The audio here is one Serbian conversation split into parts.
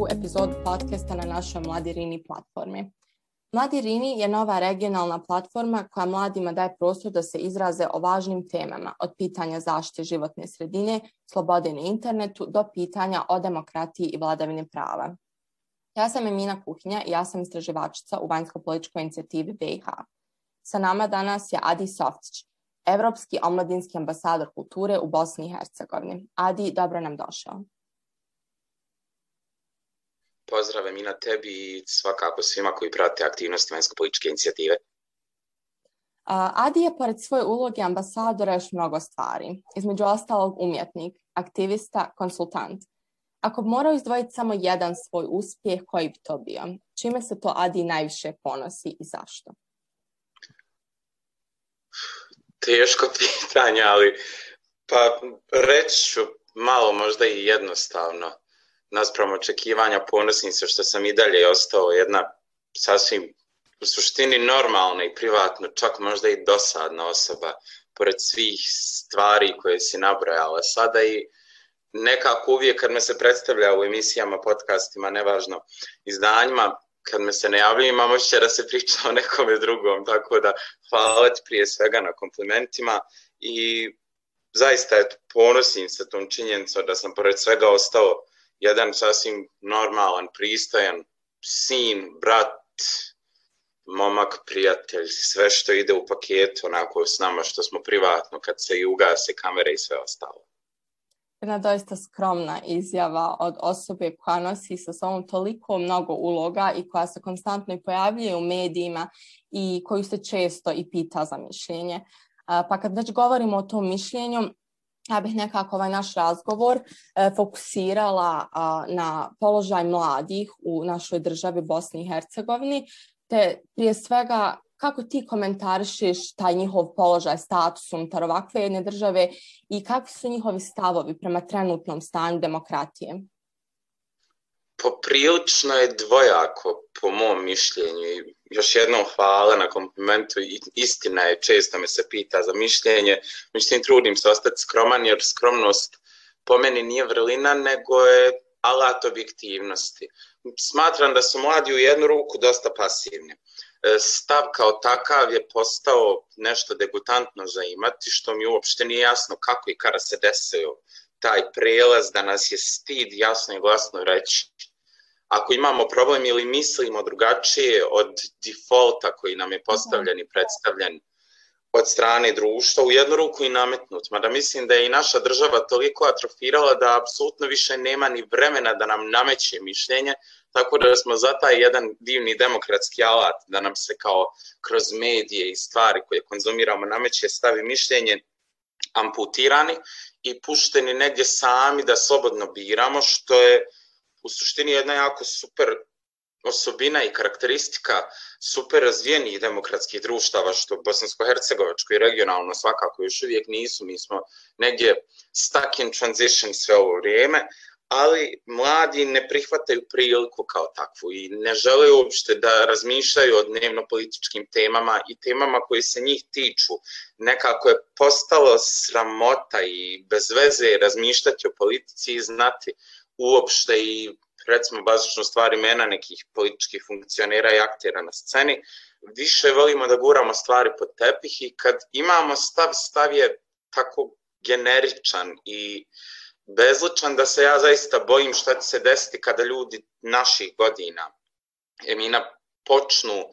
drugu epizodu podcasta na našoj Mladi Rini platformi. Mladi Rini je nova regionalna platforma koja mladima daje prostor da se izraze o važnim temama, od pitanja zaštite životne sredine, slobode na internetu, do pitanja o demokratiji i vladavini prava. Ja sam Emina Kuhinja i ja sam istraživačica u vanjsko-političkoj inicijativi BiH. Sa nama danas je Adi Softić, evropski omladinski ambasador kulture u Bosni i Hercegovini. Adi, dobro nam došao. Pozdrav Emina tebi i svakako svima koji prate aktivnosti vanjsko-političke inicijative. Adi je pored svoje uloge ambasadora još mnogo stvari. Između ostalog umjetnik, aktivista, konsultant. Ako bi morao izdvojiti samo jedan svoj uspjeh, koji bi to bio? Čime se to Adi najviše ponosi i zašto? Teško pitanje, ali pa reći ću malo možda i jednostavno. Naspram očekivanja ponosim se što sam i dalje ostao jedna sasvim u suštini normalna i privatno, čak možda i dosadna osoba, pored svih stvari koje si nabrojala. Sada i nekako uvijek kad me se predstavlja u emisijama, podcastima, nevažno, izdanjima, kad me se ne javljaju imam ošće da se priča o nekome drugom, tako da hvala ti prije svega na komplimentima i zaista eto, ponosim se tom činjenicom da sam pored svega ostao jedan sasvim normalan, pristojan sin, brat, momak, prijatelj, sve što ide u paketu onako s nama što smo privatno kad se i ugase kamere i sve ostalo jedna doista skromna izjava od osobe koja nosi sa sobom toliko mnogo uloga i koja se konstantno i pojavljuje u medijima i koju se često i pita za mišljenje. Pa kad već govorimo o tom mišljenju, ja bih nekako ovaj naš razgovor e, fokusirala na položaj mladih u našoj državi Bosni i Hercegovini, te prije svega kako ti komentarišeš taj njihov položaj, status unutar ovakve jedne države i kakvi su njihovi stavovi prema trenutnom stanju demokratije? Poprilično je dvojako, po mom mišljenju. I još jednom hvala na komplimentu. Istina je, često me se pita za mišljenje. Mislim, trudim se ostati skroman, jer skromnost po meni nije vrlina, nego je alat objektivnosti. Smatram da su mladi u jednu ruku dosta pasivni. E, stav kao takav je postao nešto degutantno za imati, što mi uopšte nije jasno kako i kada se desio taj prelaz, da nas je stid jasno i glasno reći. Ako imamo problem ili mislimo drugačije od defaulta koji nam je postavljen i predstavljen od strane društva, u jednu ruku i nametnut. Mada mislim da je i naša država toliko atrofirala da apsolutno više nema ni vremena da nam nameće mišljenje, Tako da smo za taj jedan divni demokratski alat da nam se kao kroz medije i stvari koje konzumiramo nameće stavi mišljenje amputirani i pušteni negdje sami da slobodno biramo, što je u suštini jedna jako super osobina i karakteristika super razvijenih demokratskih društava, što bosansko-hercegovačko i regionalno svakako još uvijek nisu. Mi smo negdje stuck in transition sve ovo vrijeme, ali mladi ne prihvataju priliku kao takvu i ne žele uopšte da razmišljaju o dnevno političkim temama i temama koje se njih tiču. Nekako je postalo sramota i bez veze razmišljati o politici i znati uopšte i recimo bazično stvari mena nekih političkih funkcionera i aktera na sceni. Više volimo da guramo stvari pod tepih i kad imamo stav, stav je tako generičan i uh, bezličan da se ja zaista bojim šta će se desiti kada ljudi naših godina Emina počnu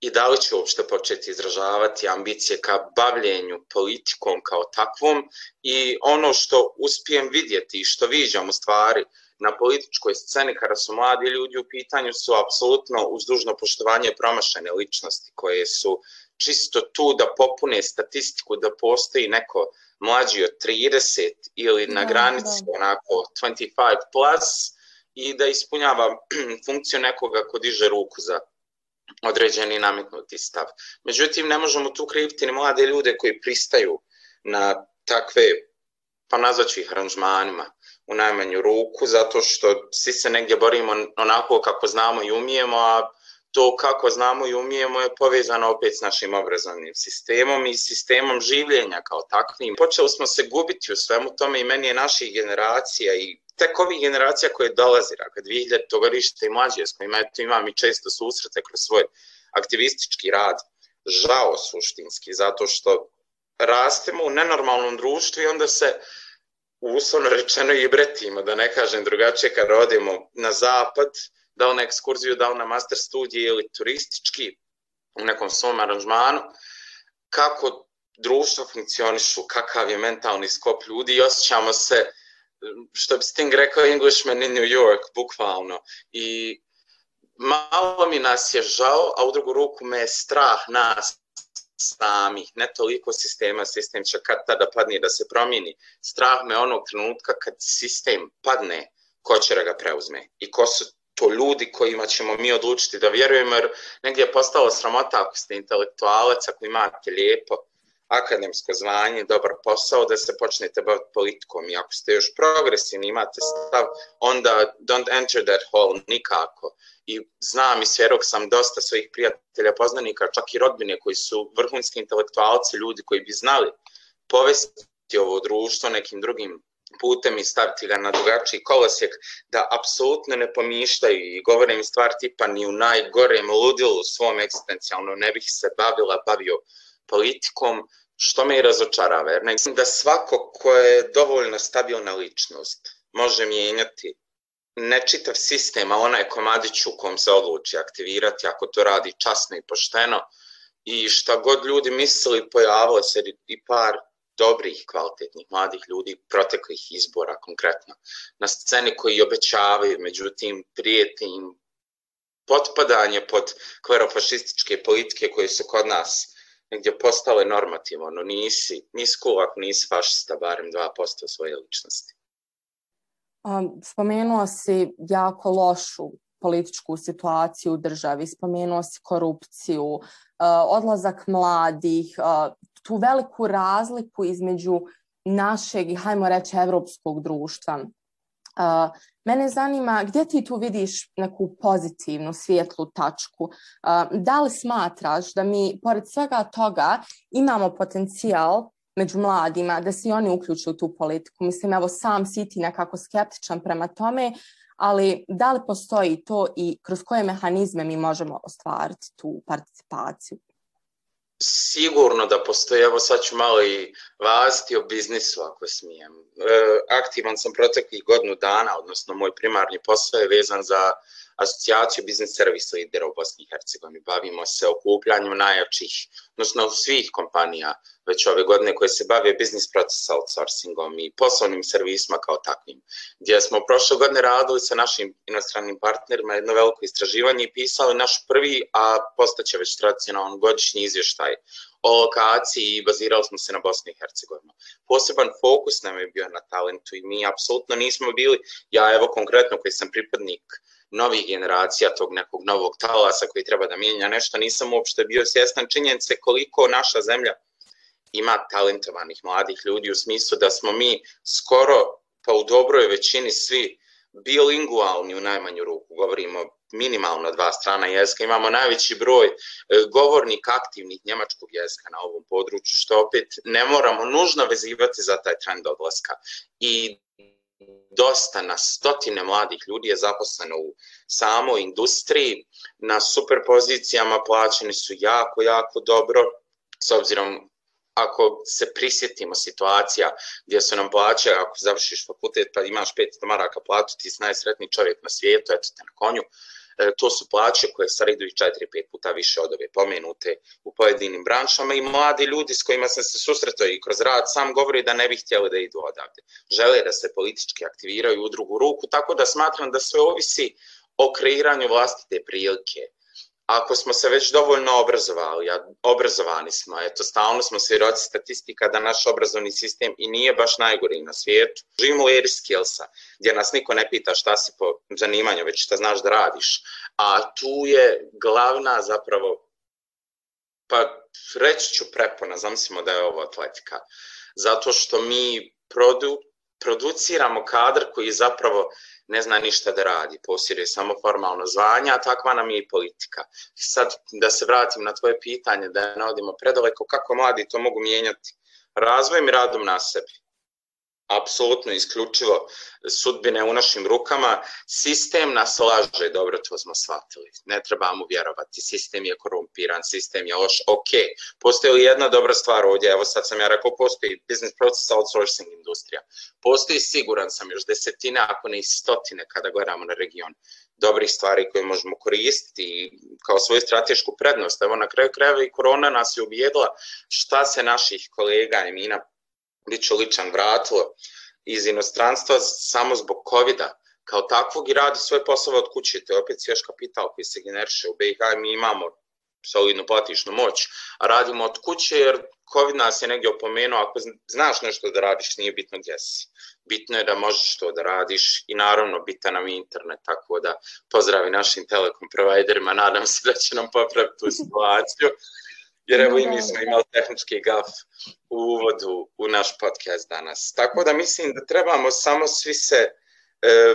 i da li će uopšte početi izražavati ambicije ka bavljenju politikom kao takvom i ono što uspijem vidjeti i što viđam u stvari na političkoj sceni kada su mladi ljudi u pitanju su apsolutno uz dužno poštovanje promašene ličnosti koje su čisto tu da popune statistiku da postoji neko mlađi od 30 ili na da, granici da. onako 25 plus i da ispunjava funkciju nekoga ko diže ruku za određeni nametnuti stav. Međutim, ne možemo tu kriviti ni mlade ljude koji pristaju na takve, pa nazvaću ih aranžmanima, u najmanju ruku, zato što svi se negdje borimo onako kako znamo i umijemo, a to kako znamo i umijemo je povezano opet s našim obrazovnim sistemom i sistemom življenja kao takvim. Počeli smo se gubiti u svemu tome i meni je naših generacija i tek ovih generacija koje dolazi, kad 2000 godište i mlađe, s kojima eto, imam i često susrete kroz svoj aktivistički rad, žao suštinski, zato što rastemo u nenormalnom društvu i onda se uslovno rečeno i bretimo, da ne kažem drugačije, kad rodimo na zapad, da li na ekskurziju, da li na master studije ili turistički u nekom svom aranžmanu, kako društvo funkcionišu, kakav je mentalni skop ljudi i osjećamo se, što bi Sting rekao, Englishman in New York, bukvalno. I malo mi nas je žao, a u drugu ruku me je strah nas samih, ne toliko sistema, sistem će kad tada padne da se promijeni. Strah me onog trenutka kad sistem padne, ko će da ga preuzme i ko su to ljudi kojima ćemo mi odlučiti da vjerujemo, jer negdje je postalo sramota ako ste intelektualac, ako imate lijepo akademsko zvanje, dobar posao, da se počnete baviti politikom i ako ste još progresivni, imate stav, onda don't enter that hole nikako. I znam i svjerok sam dosta svojih prijatelja, poznanika, čak i rodbine koji su vrhunski intelektualci, ljudi koji bi znali povesti ovo društvo nekim drugim putem i staviti ga na drugačiji kolosijek, da apsolutno ne pomišljaju i govore im stvar tipa ni u najgorem ludilu svom egzistencijalno ne bih se bavila, bavio politikom, što me i razočarava. Jer mislim da svako ko je dovoljno stabilna ličnost može mijenjati ne čitav sistem, a onaj komadić u kom se odluči aktivirati, ako to radi časno i pošteno, i šta god ljudi mislili, pojavilo se i par dobrih, kvalitetnih, mladih ljudi proteklih izbora konkretno na sceni koji obećavaju, međutim prijeti im potpadanje pod klerofašističke politike koje su kod nas negdje postale normativno, no nisi, nisi ako nisi fašista, barem 2% svoje ličnosti. Um, spomenuo si jako lošu političku situaciju u državi, spomenuo si korupciju, uh, odlazak mladih, uh, tu veliku razliku između našeg i, hajmo reći, evropskog društva. Uh, mene zanima gdje ti tu vidiš neku pozitivnu, svijetlu tačku. Uh, da li smatraš da mi, pored svega toga, imamo potencijal među mladima da se oni uključuju u tu politiku? Mislim, evo sam si ti nekako skeptičan prema tome, ali da li postoji to i kroz koje mehanizme mi možemo ostvariti tu participaciju? Sigurno da postoji, evo sad ću malo i vaziti o biznisu ako smijem. E, aktivan sam proteklih godinu dana, odnosno moj primarni posao je vezan za asocijaciju biznis servis lidera u Bosni i Hercegovini. Bavimo se okupljanjem najjačih, odnosno svih kompanija već ove godine koje se bave biznis proces outsourcingom i poslovnim servisima kao takvim. Gdje smo prošle godine radili sa našim inostranim partnerima jedno veliko istraživanje i pisali naš prvi, a postaće već tradicionalan godišnji izvještaj o lokaciji i bazirali smo se na Bosni i Hercegovinu. Poseban fokus nam je bio na talentu i mi apsolutno nismo bili, ja evo konkretno koji sam pripadnik novih generacija tog nekog novog talasa koji treba da mijenja nešto, nisam uopšte bio svjestan činjenice koliko naša zemlja ima talentovanih mladih ljudi u smislu da smo mi skoro pa u dobroj većini svi bilingualni u najmanju ruku, govorimo minimalno dva strana jezika, imamo najveći broj e, govornik aktivnih njemačkog jezika na ovom području, što opet ne moramo nužno vezivati za taj trend odlaska. I dosta na stotine mladih ljudi je zaposleno u samoj industriji, na super pozicijama plaćeni su jako, jako dobro, s obzirom ako se prisjetimo situacija gdje su nam plaće, ako završiš fakultet pa imaš 500 maraka platu, ti si najsretniji čovjek na svijetu, eto te na konju, E, to su plaće koje sad idu i 4-5 puta više od ove pomenute u pojedinim branšama i mladi ljudi s kojima sam se susretao i kroz rad sam govori da ne bi htjeli da idu odavde. Žele da se politički aktiviraju u drugu ruku, tako da smatram da sve ovisi o kreiranju vlastite prilike ako smo se već dovoljno obrazovali, a obrazovani smo, eto, stalno smo svjeroci statistika da naš obrazovni sistem i nije baš najgori na svijetu. Živimo u eri skillsa, gdje nas niko ne pita šta si po zanimanju, već šta znaš da radiš. A tu je glavna zapravo, pa reći ću prepona, zamislimo da je ovo atletika. Zato što mi produ, produciramo kadar koji zapravo ne zna ništa da radi, posjeduje samo formalno zvanje, a takva nam je i politika. Sad da se vratim na tvoje pitanje, da ne odimo predaleko, kako mladi to mogu mijenjati? Razvojem i radom na sebi. Apsolutno isključivo sudbine u našim rukama. Sistem nas laže, dobro to smo shvatili. Ne trebamo vjerovati, sistem je korumpiran, sistem je loš. Ok, postoji li jedna dobra stvar ovdje? Evo sad sam ja rekao, postoji business process outsourcing industrija. Postoji, siguran sam, još desetine, ako ne i stotine kada gledamo na region dobrih stvari koje možemo koristiti kao svoju stratešku prednost. Evo na kraju krajeva i korona nas je ubijedila šta se naših kolega i mina Mićo Ličan vratilo iz inostranstva samo zbog covid kao takvog i radi svoj posao od kuće. To je opet svjež kapital koji se generiše u BiH mi imamo solidnu platišnu moć, a radimo od kuće jer COVID nas je negdje opomenuo, ako znaš nešto da radiš, nije bitno gdje si. Bitno je da možeš to da radiš i naravno bitan nam internet, tako da pozdravi našim telekom providerima, nadam se da će nam popraviti tu situaciju jer evo i mi smo imali tehnički gaf u uvodu u naš podcast danas. Tako da mislim da trebamo samo svi se e,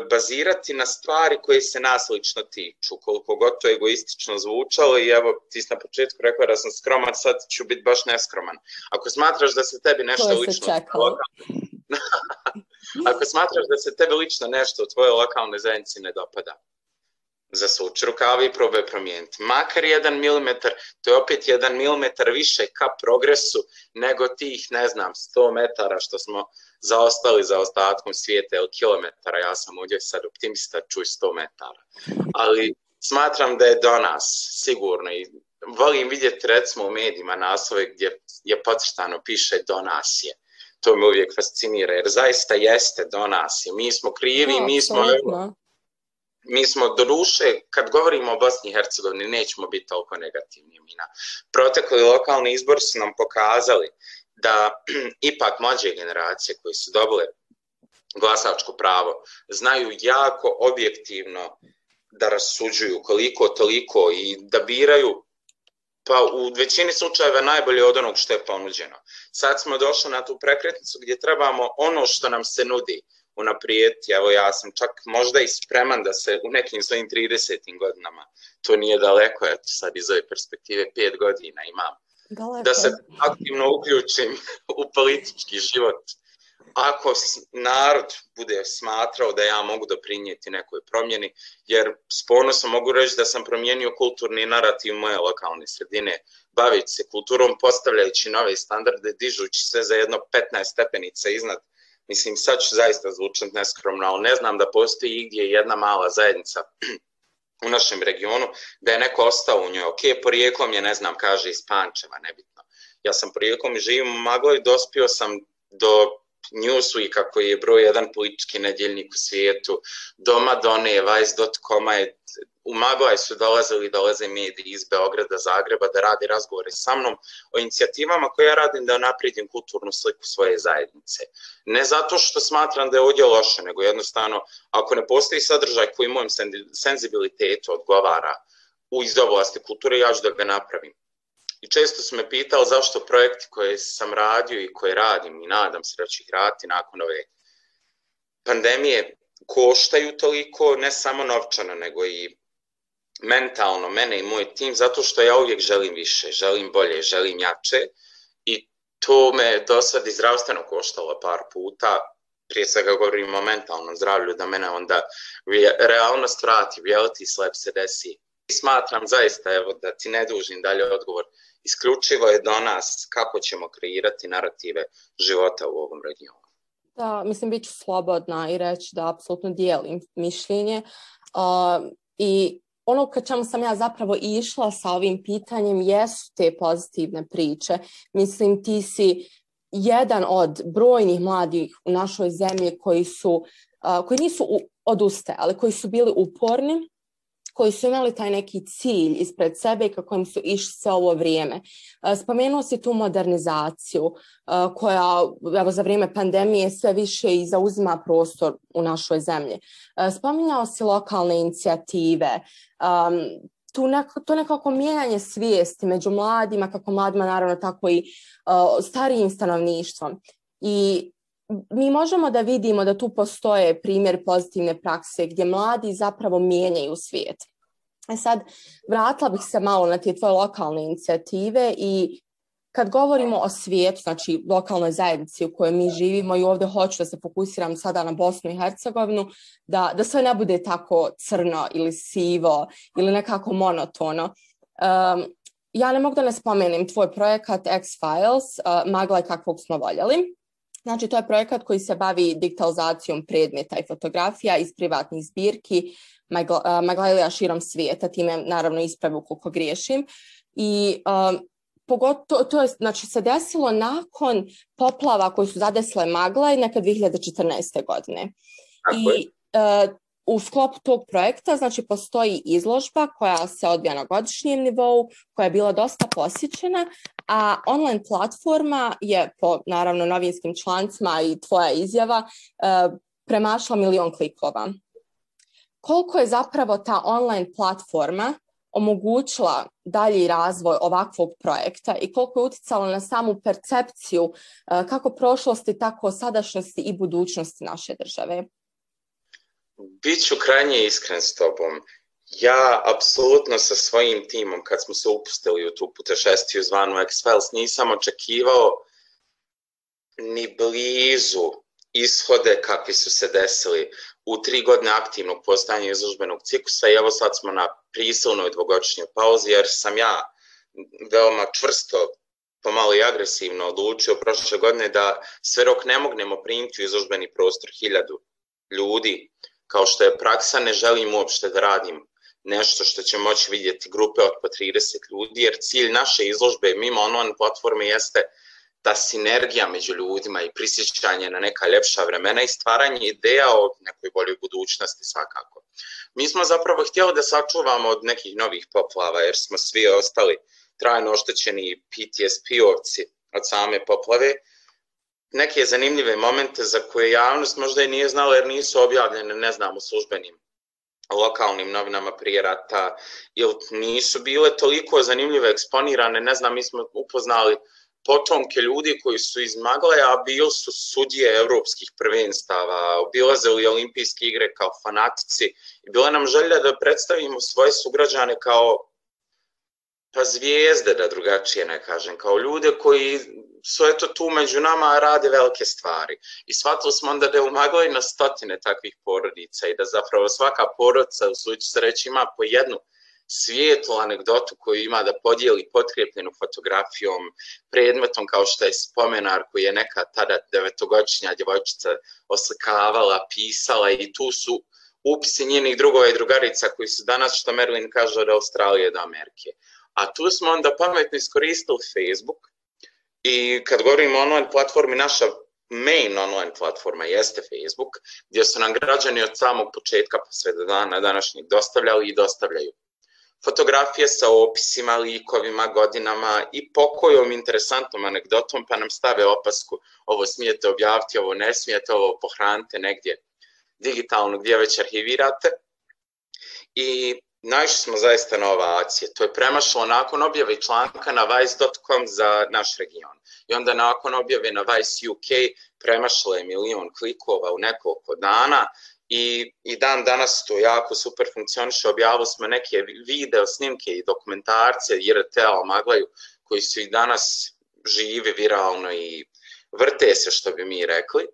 bazirati na stvari koje se nas lično tiču, koliko god to egoistično zvučalo i evo ti si na početku rekao da sam skroman, sad ću biti baš neskroman. Ako smatraš da se tebi nešto lično... Ako smatraš da se tebi lično nešto u tvojoj lokalnoj zajednici ne dopada, zasuči rukavi i probaj promijeniti. Makar jedan milimetar, to je opet jedan milimetar više ka progresu nego tih, ne znam, 100 metara što smo zaostali za ostatkom svijeta ili kilometara. Ja sam ovdje sad optimista, čuj 100 metara. Ali smatram da je do nas, sigurno. I volim vidjeti recimo u medijima naslove gdje je podcrtano piše do nas je. To me uvijek fascinira, jer zaista jeste do nas je. Mi smo krivi, no, mi smo... Absolutno mi smo do duše, kad govorimo o Bosni i Hercegovini, nećemo biti toliko negativni. Mina. Protekli lokalni izbor su nam pokazali da ipak mlađe generacije koji su dobile glasačko pravo znaju jako objektivno da rasuđuju koliko toliko i da biraju pa u većini slučajeva najbolje od onog što je ponuđeno. Sad smo došli na tu prekretnicu gdje trebamo ono što nam se nudi, unaprijeti. Evo ja sam čak možda i spreman da se u nekim svojim 30. godinama, to nije daleko, eto sad iz ove perspektive pet godina imam, daleko. da se aktivno uključim u politički život. Ako narod bude smatrao da ja mogu doprinijeti nekoj promjeni, jer s ponosom mogu reći da sam promijenio kulturni narativ moje lokalne sredine, baviti se kulturom, postavljajući nove standarde, dižući sve za jedno 15 stepenica iznad Mislim, sad ću zaista zvučati neskromno, ali ne znam da postoji igdje jedna mala zajednica u našem regionu, da je neko ostao u njoj. Ok, porijeklom je, ne znam, kaže iz Pančeva, nebitno. Ja sam porijeklom i živim u Magloj, dospio sam do Newsweeka koji je broj jedan politički nedjeljnik u svijetu, do Madone, Vice.com je u Maglaj su dolazili, dolaze mediji iz Beograda, Zagreba da radi razgovore sa mnom o inicijativama koje ja radim da naprijedim kulturnu sliku svoje zajednice. Ne zato što smatram da je ovdje loše, nego jednostavno ako ne postoji sadržaj koji mojem senzibilitetu odgovara u iz kulture, ja ću da ga napravim. I često su me pitali zašto projekti koje sam radio i koje radim i nadam se da ću ih raditi nakon ove pandemije koštaju toliko, ne samo novčano, nego i mentalno mene i moj tim zato što ja uvijek želim više, želim bolje, želim jače i to me do sad i zdravstveno koštalo par puta, prije svega govorim o mentalnom zdravlju, da mene onda realnost vrati, reality slap se desi. I smatram zaista, evo, da ti ne dužim dalje odgovor, isključivo je do nas kako ćemo kreirati narative života u ovom regionu. Da, mislim, bit ću slobodna i reći da apsolutno dijelim mišljenje. Uh, I ono ka čemu sam ja zapravo išla sa ovim pitanjem jesu te pozitivne priče. Mislim, ti si jedan od brojnih mladih u našoj zemlji koji su, koji nisu oduste, ali koji su bili uporni koji su imali taj neki cilj ispred sebe i kako im su išli sve ovo vrijeme. E, spomenuo si tu modernizaciju e, koja evo, za vrijeme pandemije sve više i zauzima prostor u našoj zemlji. E, spominjao si lokalne inicijative, tu neko, to nekako mijenjanje svijesti među mladima, kako mladima naravno tako i starijim stanovništvom. I mi možemo da vidimo da tu postoje primjer pozitivne prakse gdje mladi zapravo mijenjaju svijet. E sad, vratila bih se malo na te tvoje lokalne inicijative i kad govorimo o svijetu, znači lokalnoj zajednici u kojoj mi živimo i ovdje hoću da se fokusiram sada na Bosnu i Hercegovinu, da, da sve ne bude tako crno ili sivo ili nekako monotono. Um, ja ne mogu da ne spomenem tvoj projekat X-Files, uh, Magla i kakvog smo voljeli. Znači, to je projekat koji se bavi digitalizacijom predmeta i fotografija iz privatnih zbirki Maglajlija širom svijeta, time naravno ispravu koliko griješim. I um, pogotovo, to je, znači, se desilo nakon poplava koji su zadesle Maglaj neka 2014. godine. Tako I uh, u sklopu tog projekta znači postoji izložba koja se odvija na godišnjem nivou, koja je bila dosta posjećena, a online platforma je po naravno novinskim člancima i tvoja izjava uh, premašla milion klikova. Koliko je zapravo ta online platforma omogućila dalji razvoj ovakvog projekta i koliko je uticalo na samu percepciju uh, kako prošlosti, tako sadašnjosti i budućnosti naše države? Biću krajnje iskren s tobom. Ja apsolutno sa svojim timom, kad smo se upustili u tu putešestiju zvanu X-Files, nisam očekivao ni blizu ishode kakvi su se desili u tri godine aktivnog postajanja izložbenog ciklusa i evo sad smo na prisilnoj dvogodišnjoj pauzi jer sam ja veoma čvrsto pomalo i agresivno odlučio prošle godine da sve rok ne mognemo primiti u izložbeni prostor hiljadu ljudi kao što je praksa, ne želim uopšte da radim nešto što će moći vidjeti grupe od po 30 ljudi, jer cilj naše izložbe mimo online platforme jeste ta sinergija među ljudima i prisjećanje na neka ljepša vremena i stvaranje ideja o nekoj boljoj budućnosti svakako. Mi smo zapravo htjeli da sačuvamo od nekih novih poplava, jer smo svi ostali trajno oštećeni PTSP-ovci od same poplave, neke zanimljive momente za koje javnost možda i nije znala jer nisu objavljene, ne znam, u službenim lokalnim novinama prije rata, ili nisu bile toliko zanimljive eksponirane, ne znam, mi smo upoznali potomke ljudi koji su iz Magleja, a bili su sudije evropskih prvenstava, obilazili olimpijske igre kao fanatici i bila nam želja da predstavimo svoje sugrađane kao pa zvijezde, da drugačije ne kažem, kao ljude koji su eto tu među nama rade velike stvari. I shvatili smo onda da je umagali na stotine takvih porodica i da zapravo svaka porodica u slučaju sreći ima po jednu svijetlu anegdotu koju ima da podijeli potkrepljenu fotografijom, predmetom kao što je spomenar koji je neka tada devetogodišnja djevojčica oslikavala, pisala i tu su upisi njenih drugova i drugarica koji su danas, što Merlin kaže, od Australije do Amerike. A tu smo onda pametno iskoristili Facebook i kad govorimo o online platformi, naša main online platforma jeste Facebook, gdje su nam građani od samog početka pa sve do dana današnjeg dostavljali i dostavljaju fotografije sa opisima, likovima, godinama i pokojom interesantnom anegdotom, pa nam stave opasku, ovo smijete objaviti, ovo ne smijete, ovo pohranite negdje digitalno gdje već arhivirate. I naišli smo zaista na ovacije. To je premašalo nakon objave članka na vice.com za naš region. I onda nakon objave na Vice UK premašalo je milion klikova u nekoliko dana i, i dan danas to jako super funkcioniše. Objavili smo neke video snimke i dokumentarce IRT-a Maglaju koji su i danas živi viralno i vrte se što bi mi rekli.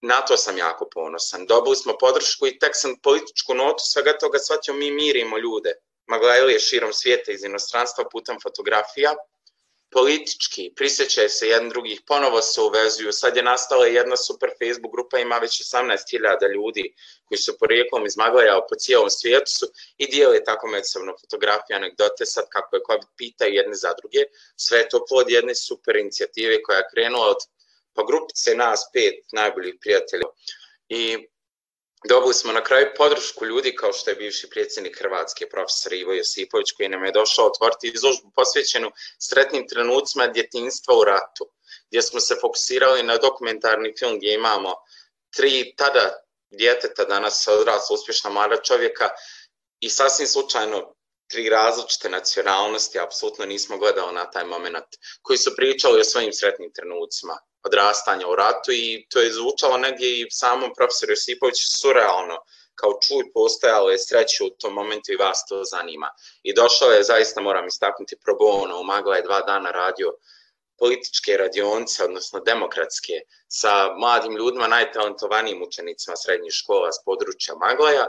Na to sam jako ponosan. Dobili smo podršku i tek sam političku notu svega toga shvatio mi mirimo ljude. Maglajlije širom svijeta iz inostranstva putem fotografija politički, prisjećaju se jedan drugih, ponovo se uvezuju. Sad je nastala jedna super Facebook grupa, ima već 18.000 ljudi koji su porijeklom iz Maglaja po cijelom svijetu su i dijeli tako međusobno fotografije, anegdote, sad kako je COVID pitaju jedne za druge. Sve je to plod jedne super inicijative koja je krenula od pa grupice nas pet najboljih prijatelja. I Dobili smo na kraju podršku ljudi kao što je bivši predsjednik Hrvatske, profesor Ivo Josipović, koji nam je došao otvoriti izložbu posvećenu sretnim trenucima djetinstva u ratu, gdje smo se fokusirali na dokumentarni film gdje imamo tri tada djeteta, danas odrasla uspješna mlada čovjeka i sasvim slučajno tri različite nacionalnosti, apsolutno nismo gledali na taj moment, koji su pričali o svojim sretnim trenucima odrastanja u ratu i to je zvučalo negdje i samom profesoru Josipoviću surrealno, kao čuj postojalo je sreće u tom momentu i vas to zanima. I došao je, zaista moram istaknuti, pro bono, u Magla je dva dana radio političke radionce, odnosno demokratske, sa mladim ljudima, najtalentovanijim učenicima srednjih škola s područja Maglaja.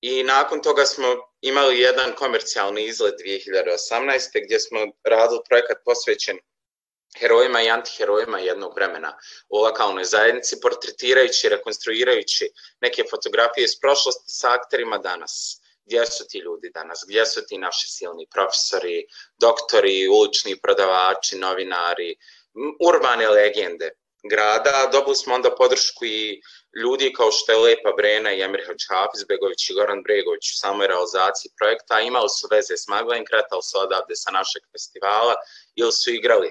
I nakon toga smo imali jedan komercijalni izlet 2018. gdje smo radili projekat posvećen herojima i antiherojima jednog vremena u lokalnoj zajednici, portretirajući, rekonstruirajući neke fotografije iz prošlosti sa akterima danas. Gdje su ti ljudi danas? Gdje su ti naši silni profesori, doktori, ulični prodavači, novinari, urbane legende grada. Dobili smo onda podršku i ljudi kao što je Lepa Brena i Emir Hafizbegović i Goran Bregović u samoj realizaciji projekta. Imali su veze s Maglen, kretali su odavde sa našeg festivala ili su igrali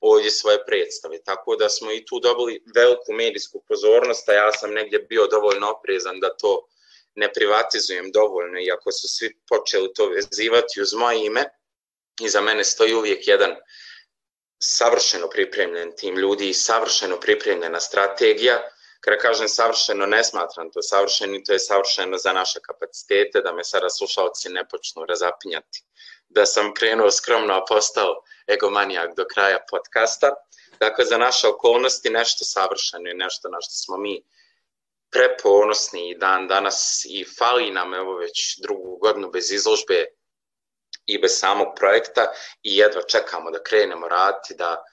ovdje svoje predstave. Tako da smo i tu dobili veliku medijsku pozornost, a ja sam negdje bio dovoljno oprezan da to ne privatizujem dovoljno, iako su svi počeli to vezivati uz moje ime. I za mene stoji uvijek jedan savršeno pripremljen tim ljudi i savršeno pripremljena strategija. Kada kažem savršeno, ne smatram to savršeno to je savršeno za naše kapacitete, da me sada slušalci ne počnu razapinjati da sam krenuo skromno, a postao egomanijak do kraja podcasta. Dakle, za naše okolnosti nešto savršeno i nešto na što smo mi preponosni i dan danas i fali nam evo već drugu godinu bez izložbe i bez samog projekta i jedva čekamo da krenemo raditi, da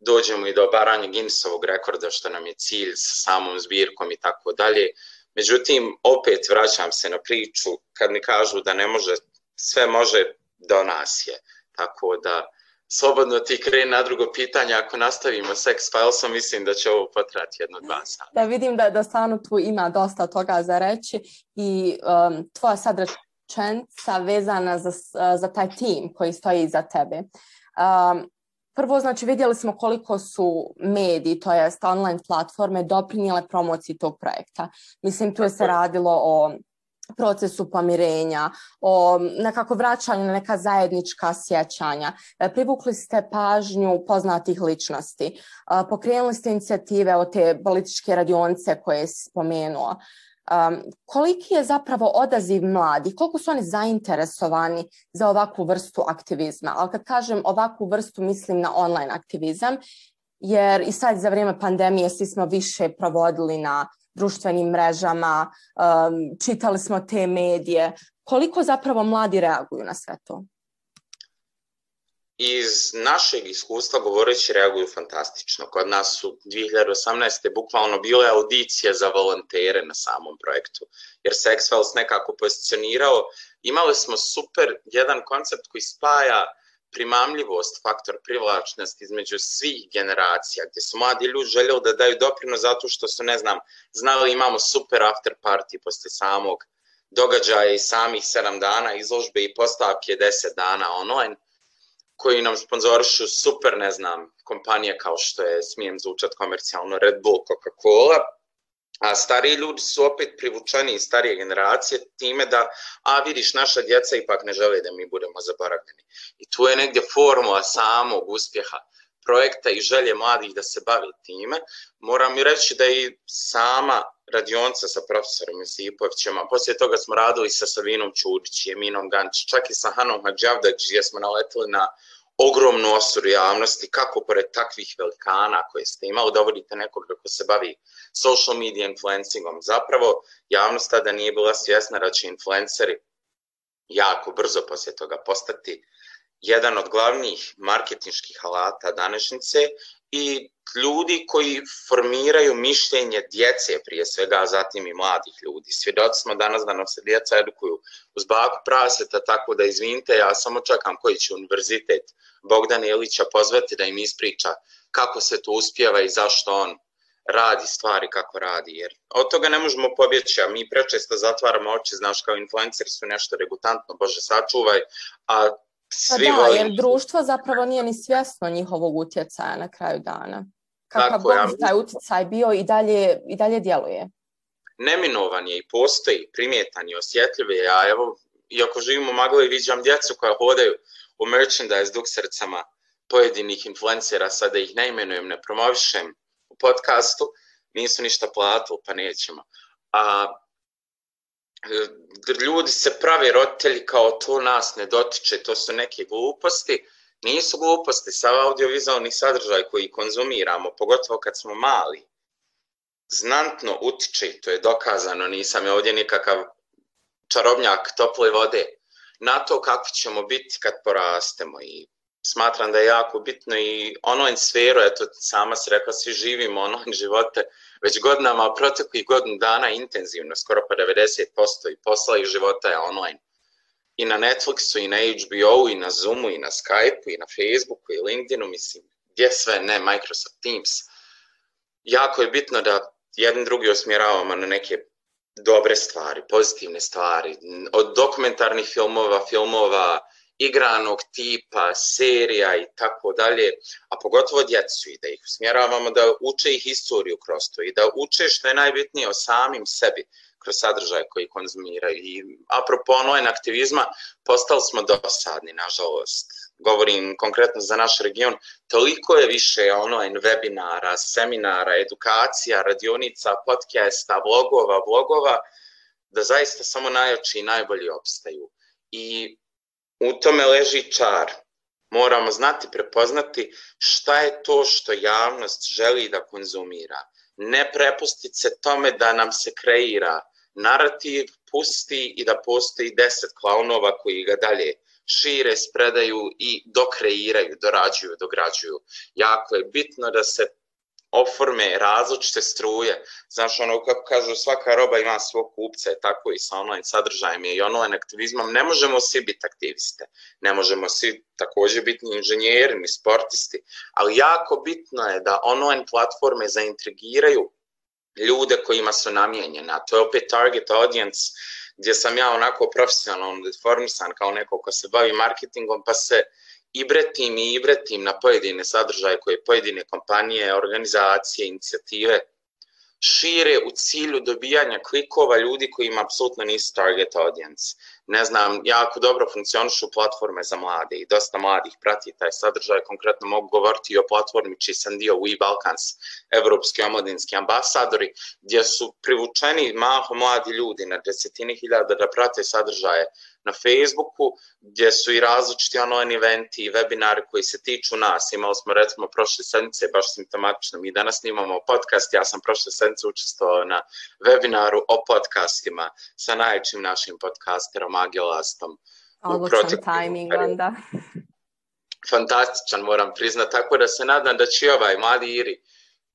dođemo i do obaranja Guinnessovog rekorda što nam je cilj sa samom zbirkom i tako dalje. Međutim, opet vraćam se na priču kad mi kažu da ne može, sve može do nas je. Tako da, slobodno ti kreni na drugo pitanje, ako nastavimo Sex Filesom, mislim da će ovo potrati jedno dva sata. Da vidim da, da stvarno tu ima dosta toga za reći i um, tvoja sad rečenica vezana za, za taj tim koji stoji iza tebe. Um, prvo, znači, vidjeli smo koliko su mediji, to jest online platforme, doprinijele promociji tog projekta. Mislim, tu je se radilo o procesu pomirenja, o nekako vraćanju na neka zajednička sjećanja. E, privukli ste pažnju poznatih ličnosti. E, pokrenuli ste inicijative o te političke radionce koje je spomenuo. Um, koliki je zapravo odaziv mladih, koliko su oni zainteresovani za ovakvu vrstu aktivizma? Ali kad kažem ovakvu vrstu, mislim na online aktivizam, jer i sad za vrijeme pandemije svi smo više provodili na društvenim mrežama, um, čitali smo te medije. Koliko zapravo mladi reaguju na sve to? Iz našeg iskustva govoreći reaguju fantastično. Kod nas su 2018. bukvalno bile audicije za volontere na samom projektu, jer Sexfiles nekako pozicionirao. Imali smo super jedan koncept koji spaja primamljivost, faktor privlačnosti između svih generacija, gdje su mladi ljudi željeli da daju doprino zato što su, ne znam, znali imamo super after party posle samog događaja i samih sedam dana izložbe i postavke deset dana online, koji nam sponzorišu super, ne znam, kompanije kao što je, smijem zvučat komercijalno, Red Bull, Coca-Cola, a stariji ljudi su opet privučeni iz starije generacije time da, a vidiš, naša djeca ipak ne žele da mi budemo zaboravljeni. I tu je negdje formula samog uspjeha projekta i želje mladih da se bavi time. Moram i reći da i sama radionca sa profesorom Josipovićem, a poslije toga smo radili sa Savinom Čudić i Eminom Gančić, čak i sa Hanom Hadžavdađ, gdje smo naletili na ogromnu osuru javnosti, kako pored takvih velikana koje ste imali, dovodite nekog ko se bavi social media influencingom. Zapravo, javnost tada nije bila svjesna da će influenceri jako brzo poslije toga postati jedan od glavnih marketinških alata današnjice i ljudi koji formiraju mišljenje djece prije svega, a zatim i mladih ljudi. Svjedoci smo danas da nam se djeca edukuju uz baku praseta, tako da izvinite, ja samo čekam koji će univerzitet Bogdan Ilića pozvati da im ispriča kako se to uspjeva i zašto on radi stvari kako radi, jer od toga ne možemo pobjeći, a mi prečesto zatvaramo oči, znaš, kao influenceri su nešto regutantno, Bože, sačuvaj, a svi pa da, volim... jer društvo zapravo nije ni svjesno njihovog utjecaja na kraju dana. Kakav god ja... taj utjecaj bio i dalje, i dalje djeluje. Neminovan je i postoji, primjetan i osjetljiv je, a evo, iako živimo maglo i viđam djecu koja hodaju u merchandise duksercama pojedinih influencera, sada ih ne imenujem, ne promovišem, podcastu, nisu ništa platili, pa nećemo. A ljudi se pravi roditelji kao to nas ne dotiče, to su neke gluposti. nisu gluposti, sav audiovizualni sadržaj koji konzumiramo, pogotovo kad smo mali, znantno utiče, to je dokazano, nisam je ovdje nikakav čarobnjak tople vode, na to kako ćemo biti kad porastemo i smatram da je jako bitno i online sferu, eto sama se rekla, svi živimo online živote već godinama, proteklih godinu dana intenzivno, skoro pa 90% i posla i života je online. I na Netflixu, i na HBO, i na Zoomu, i na Skypeu, i na Facebooku, i LinkedInu, mislim, gdje sve ne, Microsoft Teams. Jako je bitno da jedni drugi osmjeravamo na neke dobre stvari, pozitivne stvari, od dokumentarnih filmova, filmova, igranog tipa, serija i tako dalje, a pogotovo djecu i da ih usmjeravamo da uče ih historiju kroz to i da uče što je najbitnije o samim sebi kroz sadržaje koji konzumiraju. I apropo online aktivizma, postali smo dosadni, nažalost. Govorim konkretno za naš region, toliko je više online webinara, seminara, edukacija, radionica, podcasta, vlogova, vlogova, da zaista samo najjači i najbolji opstaju. I u tome leži čar. Moramo znati, prepoznati šta je to što javnost želi da konzumira. Ne prepustiti se tome da nam se kreira narativ, pusti i da postoji deset klaunova koji ga dalje šire, spredaju i dokreiraju, dorađuju, dograđuju. Jako je bitno da se oforme različite struje. Znaš, ono, kako kažu, svaka roba ima svog kupca, tako i sa online sadržajem i online aktivizmom. Ne možemo svi biti aktiviste, ne možemo svi takođe biti ni inženjeri, ni sportisti, ali jako bitno je da online platforme zaintrigiraju ljude kojima su namijenjene, to je opet target audience, gdje sam ja onako profesionalno deformisan kao neko ko se bavi marketingom, pa se i bretim i ibretim na pojedine sadržaje koje pojedine kompanije, organizacije, inicijative šire u cilju dobijanja klikova ljudi koji ima apsolutno nisu target audience. Ne znam, jako dobro funkcionišu platforme za mlade i dosta mladih prati taj sadržaj. Konkretno mogu govoriti i o platformi čiji sam dio We Balkans, evropski omladinski ambasadori, gdje su privučeni maho mladi ljudi na desetine hiljada da prate sadržaje na Facebooku, gdje su i različiti online eventi i webinari koji se tiču nas. Imali smo recimo prošle sedmice, baš simptomatično, mi danas snimamo podcast, ja sam prošle sedmice učestvovao na webinaru o podcastima sa najvećim našim podcasterom Agelastom. Odličan tajming onda. Fantastičan, moram priznati, tako da se nadam da će ovaj mladi Iri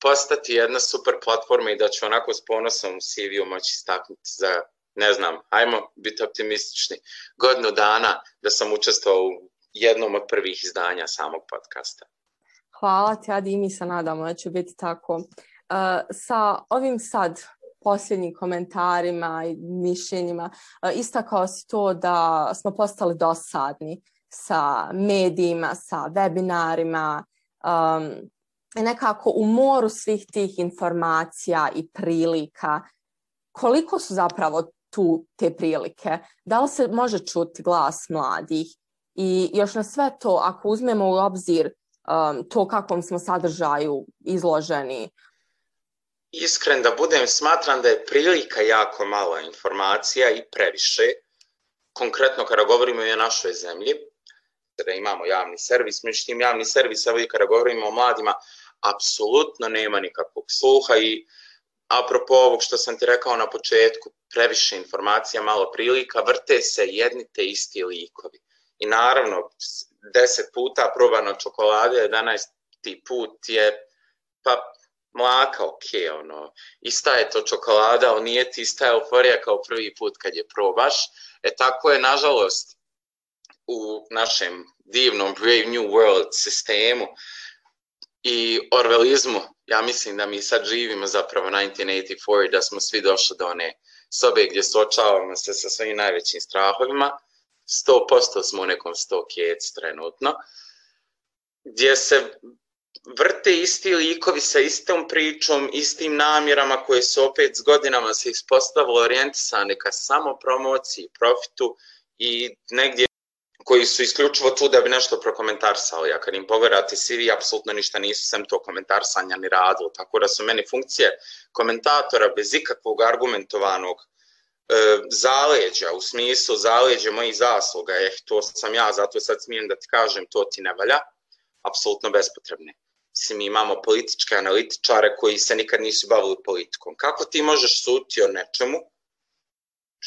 postati jedna super platforma i da će onako s ponosom u CV-u moći staknuti za ne znam, ajmo biti optimistični, godinu dana da sam učestvovao u jednom od prvih izdanja samog podcasta. Hvala ti, Adi, i mi se nadamo da će biti tako. Uh, sa ovim sad posljednjim komentarima i mišljenjima uh, istakao si to da smo postali dosadni sa medijima, sa webinarima, um, nekako u moru svih tih informacija i prilika. Koliko su zapravo tu te prilike? Da li se može čuti glas mladih? I još na sve to, ako uzmemo u obzir um, to kakvom smo sadržaju izloženi? Iskren da budem, smatram da je prilika jako mala informacija i previše. Konkretno kada govorimo i o našoj zemlji, da imamo javni servis, međutim javni servis, evo i kada govorimo o mladima, apsolutno nema nikakvog sluha i apropo ovog što sam ti rekao na početku, previše informacija, malo prilika, vrte se jedni te isti likovi. I naravno, deset puta probano čokolade, 11. put je, pa mlaka, ok, ono, ista je to čokolada, ali nije ti ista euforija kao prvi put kad je probaš. E tako je, nažalost, u našem divnom Brave New World sistemu i orvelizmu ja mislim da mi sad živimo zapravo 1984, da smo svi došli do one sobe gdje suočavamo se sa svojim najvećim strahovima. 100% smo u nekom sto kjec trenutno, gdje se vrte isti likovi sa istom pričom, istim namjerama koje su opet s godinama se ispostavilo orijentisane ka samo promociji, profitu i negdje koji su isključivo tu da bi nešto prokomentarsali, a kad im pogledate CV, apsolutno ništa nisu sem to komentarsanja ni radilo, tako da su meni funkcije komentatora bez ikakvog argumentovanog zaleđa, u smislu zaleđa mojih zasluga, eh, to sam ja, zato sad smijem da ti kažem, to ti ne valja, apsolutno bespotrebne. Mislim, imamo političke analitičare koji se nikad nisu bavili politikom. Kako ti možeš suti o nečemu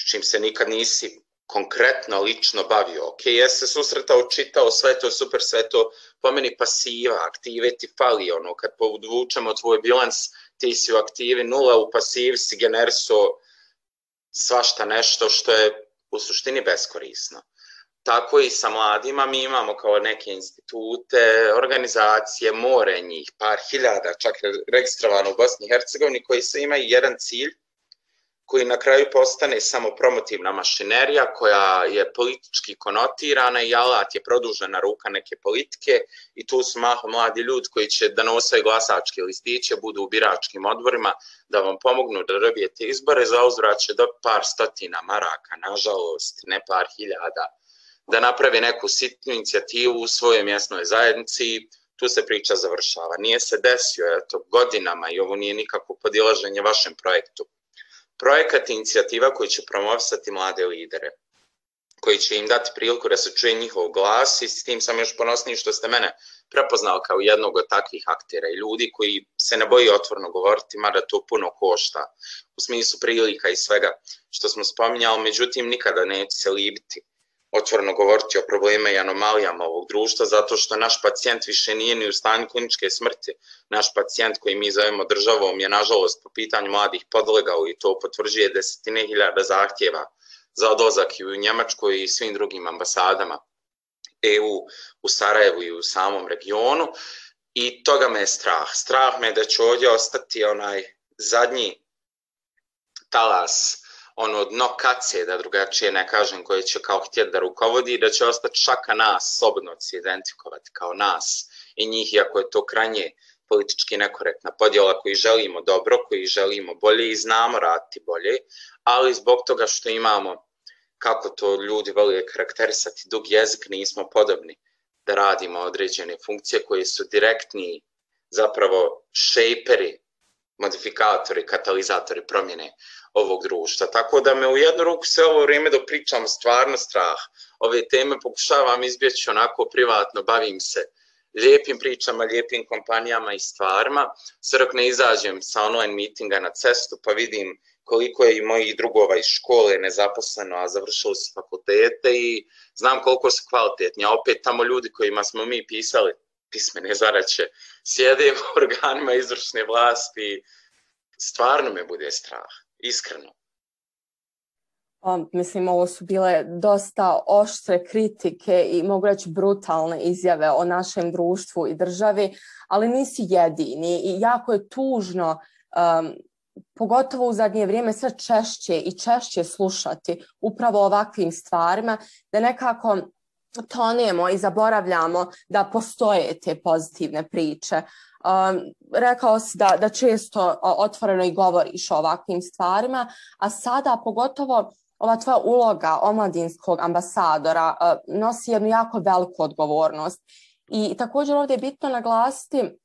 čim se nikad nisi konkretno, lično bavio? Ok, ja se susretao, čitao, sve to super, sve to po meni pasiva, aktive ti fali, ono, kad podvučemo tvoj bilans, ti si u aktivi nula, u pasivi si generso svašta nešto što je u suštini beskorisno. Tako i sa mladima mi imamo kao neke institute, organizacije, more njih, par hiljada, čak registrovano u Bosni i Hercegovini, koji se imaju jedan cilj, koji na kraju postane samo promotivna mašinerija koja je politički konotirana i alat je produžena ruka neke politike i tu su maho mladi ljudi koji će da nosaju glasačke listiće, budu u biračkim odborima, da vam pomognu da dobijete izbore, za uzvrat će do par stotina maraka, nažalost, ne par hiljada, da napravi neku sitnu inicijativu u svojoj mjesnoj zajednici, tu se priča završava. Nije se desio, eto, godinama i ovo nije nikako podilaženje vašem projektu projekat i inicijativa koji će promovisati mlade lidere, koji će im dati priliku da se čuje njihov glas i s tim sam još ponosniji što ste mene prepoznao kao jednog od takvih aktera i ljudi koji se ne boji otvorno govoriti, mada to puno košta u smislu prilika i svega što smo spominjali, međutim nikada neće se libiti otvorno govoriti o problema i anomalijama ovog društva, zato što naš pacijent više nije ni u stanju kliničke smrti. Naš pacijent koji mi zovemo državom je, nažalost, po pitanju mladih podlegao i to potvrđuje desetine hiljada zahtjeva za odlazak i u Njemačkoj i svim drugim ambasadama EU u Sarajevu i u samom regionu. I toga me je strah. Strah me da će ovdje ostati onaj zadnji talas ono dno kace, da drugačije ne kažem, koje će kao htjeti da rukovodi, da će ostati šaka nas, slobodno se identifikovati kao nas. I njih, iako je to kranje politički nekorektna podjela koji želimo dobro, koji želimo bolje i znamo raditi bolje, ali zbog toga što imamo, kako to ljudi voli karakterisati, dug jezik, nismo podobni da radimo određene funkcije koje su direktni zapravo šejperi, modifikatori, katalizatori promjene ovog društva. Tako da me u jednu ruku sve ovo vrijeme dok pričam stvarno strah. Ove teme pokušavam izbjeći onako privatno, bavim se lijepim pričama, lijepim kompanijama i stvarima. Sve dok ne izađem sa online meetinga na cestu pa vidim koliko je i mojih drugova iz škole nezaposleno, a završili su fakultete i znam koliko su kvalitetni. A opet tamo ljudi kojima smo mi pisali pismene zaraće sjede u organima izvršne vlasti. Stvarno me bude strah iskreno. O, mislim, ovo su bile dosta oštre kritike i mogu reći brutalne izjave o našem društvu i državi, ali nisi jedini i jako je tužno, um, pogotovo u zadnje vrijeme, sve češće i češće slušati upravo ovakvim stvarima, da nekako tonemo i zaboravljamo da postoje te pozitivne priče. Um, rekao si da, da često otvoreno i govoriš o ovakvim stvarima, a sada pogotovo ova tvoja uloga omladinskog ambasadora uh, nosi jednu jako veliku odgovornost. I također ovdje je bitno naglasiti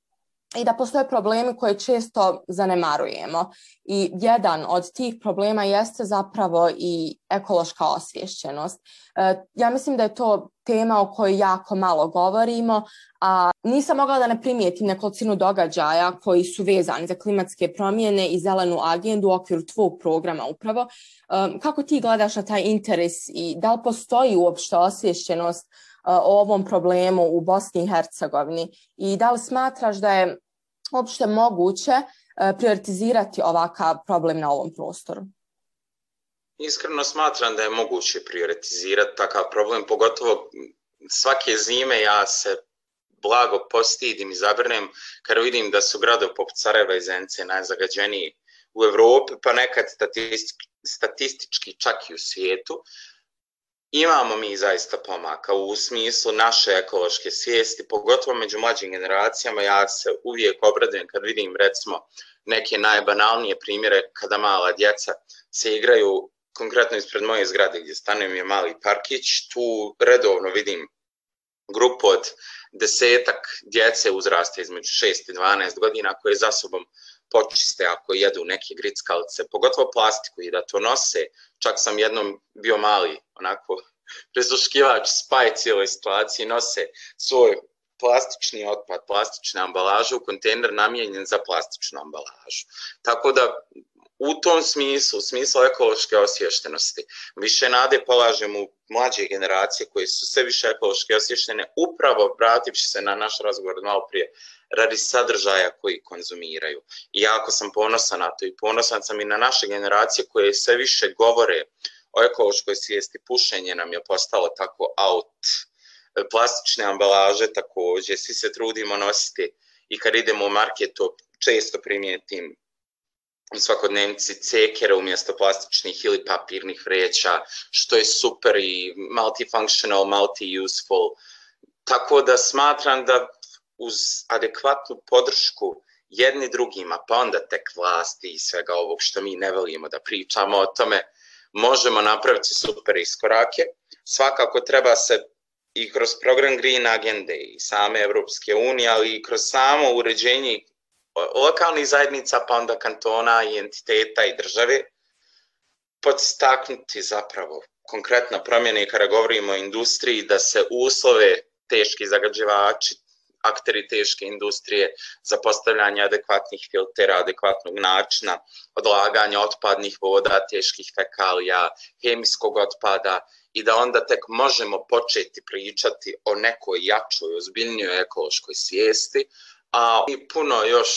i da postoje problemi koje često zanemarujemo. I jedan od tih problema jeste zapravo i ekološka osvješćenost. E, ja mislim da je to tema o kojoj jako malo govorimo, a nisam mogla da ne primijetim nekolicinu događaja koji su vezani za klimatske promjene i zelenu agendu u okviru tvog programa upravo. E, kako ti gledaš na taj interes i da li postoji uopšte osvješćenost e, o ovom problemu u Bosni i Hercegovini i da li smatraš da je uopšte moguće e, prioritizirati ovakav problem na ovom prostoru? Iskreno smatram da je moguće prioritizirati takav problem, pogotovo svake zime ja se blago postidim i zabrnem kada vidim da su gradovi poput Sarajeva i Zence najzagađeniji u Evropi, pa nekad statistički čak i u svijetu. Imamo mi zaista pomaka u smislu naše ekološke svijesti, pogotovo među mlađim generacijama. Ja se uvijek obradujem kad vidim recimo neke najbanalnije primjere kada mala djeca se igraju konkretno ispred moje zgrade gdje stanujem je mali parkić, tu redovno vidim grupu od desetak djece uzrasta između 6 i 12 godina koje za sobom počiste ako jedu neke grickalice, pogotovo plastiku i da to nose. Čak sam jednom bio mali, onako, prezuškivač spaj cijeloj situaciji, nose svoj plastični otpad, plastične ambalaže u kontejner namijenjen za plastičnu ambalažu. Tako da u tom smislu, u smislu ekološke osvještenosti, više nade polažem u mlađe generacije koje su sve više ekološki osvještene, upravo vrativši se na naš razgovor malo prije, radi sadržaja koji konzumiraju. I jako sam ponosan na to i ponosan sam i na naše generacije koje sve više govore o ekološkoj svijesti. Pušenje nam je postalo tako out. Plastične ambalaže takođe, svi se trudimo nositi i kad idemo u marketu često primijetim svakodnevnici cekere umjesto plastičnih ili papirnih vreća, što je super i multifunctional, multi-useful. Tako da smatram da uz adekvatnu podršku jedni drugima, pa onda tek vlasti i svega ovog što mi ne volimo da pričamo o tome, možemo napraviti super iskorake. Svakako treba se i kroz program Green Agende i same Evropske unije, ali i kroz samo uređenje lokalnih zajednica, pa onda kantona i entiteta i države, podstaknuti zapravo konkretna promjena i kada govorimo o industriji, da se uslove teški zagađivači, akteri teške industrije za postavljanje adekvatnih filtera, adekvatnog načina odlaganja otpadnih voda, teških fekalija, hemijskog otpada i da onda tek možemo početi pričati o nekoj jačoj, ozbiljnijoj ekološkoj svijesti, a i puno još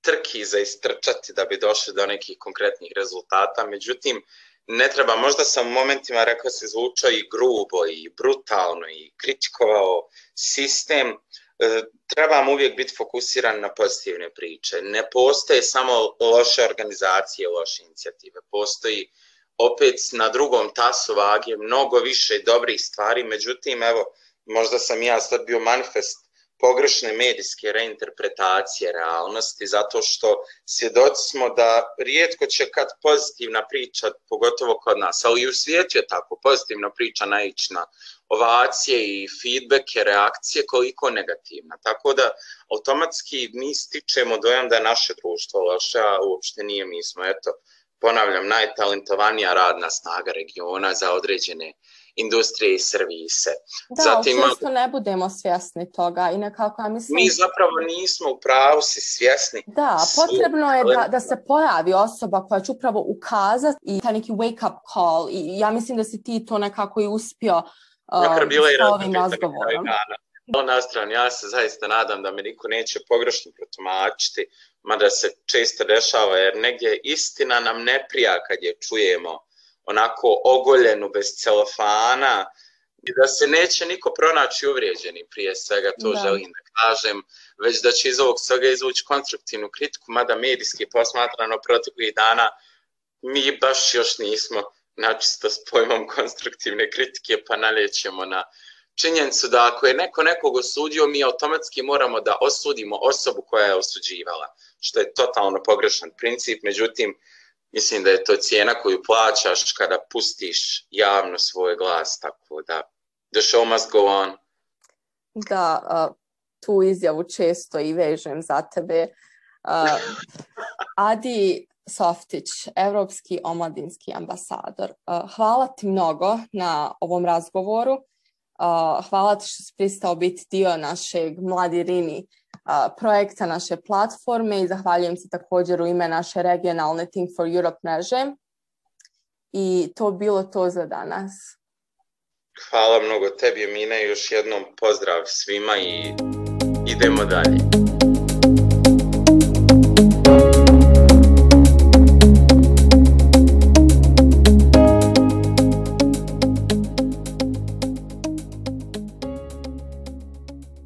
trki za istrčati da bi došli do nekih konkretnih rezultata. Međutim, ne treba, možda sam u momentima rekao se zvučao i grubo i brutalno i kritikovao sistem, trebam uvijek biti fokusiran na pozitivne priče. Ne postoje samo loše organizacije, loše inicijative. Postoji opet na drugom tasu vage mnogo više dobrih stvari, međutim, evo, možda sam ja sad bio manifest pogrešne medijske reinterpretacije realnosti, zato što svjedoci smo da rijetko će kad pozitivna priča, pogotovo kod nas, ali i u svijetu je tako, pozitivna priča naići na ovacije i feedbacke, reakcije, koliko negativna. Tako da automatski mi stičemo dojam da je naše društvo loše, a uopšte nije, mi smo, eto, ponavljam, najtalentovanija radna snaga regiona za određene industrije i servise. Da, Zatim, često ne budemo svjesni toga i nekako, ja mislim... Mi zapravo nismo u pravu si svjesni. Da, potrebno je da, da se pojavi osoba koja će upravo ukazati i taj neki wake up call i ja mislim da si ti to nekako i uspio uh, bila i razgovorom. No, na stranu, ja se zaista nadam da me niko neće pogrešno protumačiti, mada se često dešava, jer negdje istina nam ne prija kad je čujemo onako ogoljenu, bez celofana, i da se neće niko pronaći uvrijeđeni prije svega, to da. želim da kažem, već da će iz ovog svega izvući konstruktivnu kritiku, mada medijski posmatrano proteklih dana mi baš još nismo načisto s pojmom konstruktivne kritike, pa naljećemo na činjenicu da ako je neko nekog osudio, mi automatski moramo da osudimo osobu koja je osuđivala, što je totalno pogrešan princip, međutim, mislim da je to cijena koju plaćaš kada pustiš javno svoj glas, tako da the show must go on. Da, uh, tu izjavu često i vežem za tebe. Uh, Adi Softić, Evropski omladinski ambasador, uh, hvala ti mnogo na ovom razgovoru. Uh, hvala ti što si pristao biti dio našeg Mladi Rini projekta naše platforme i zahvaljujem se također u ime naše regionalne Think for Europe mreže. I to bilo to za danas. Hvala mnogo tebi, Mina, još jednom pozdrav svima i idemo dalje.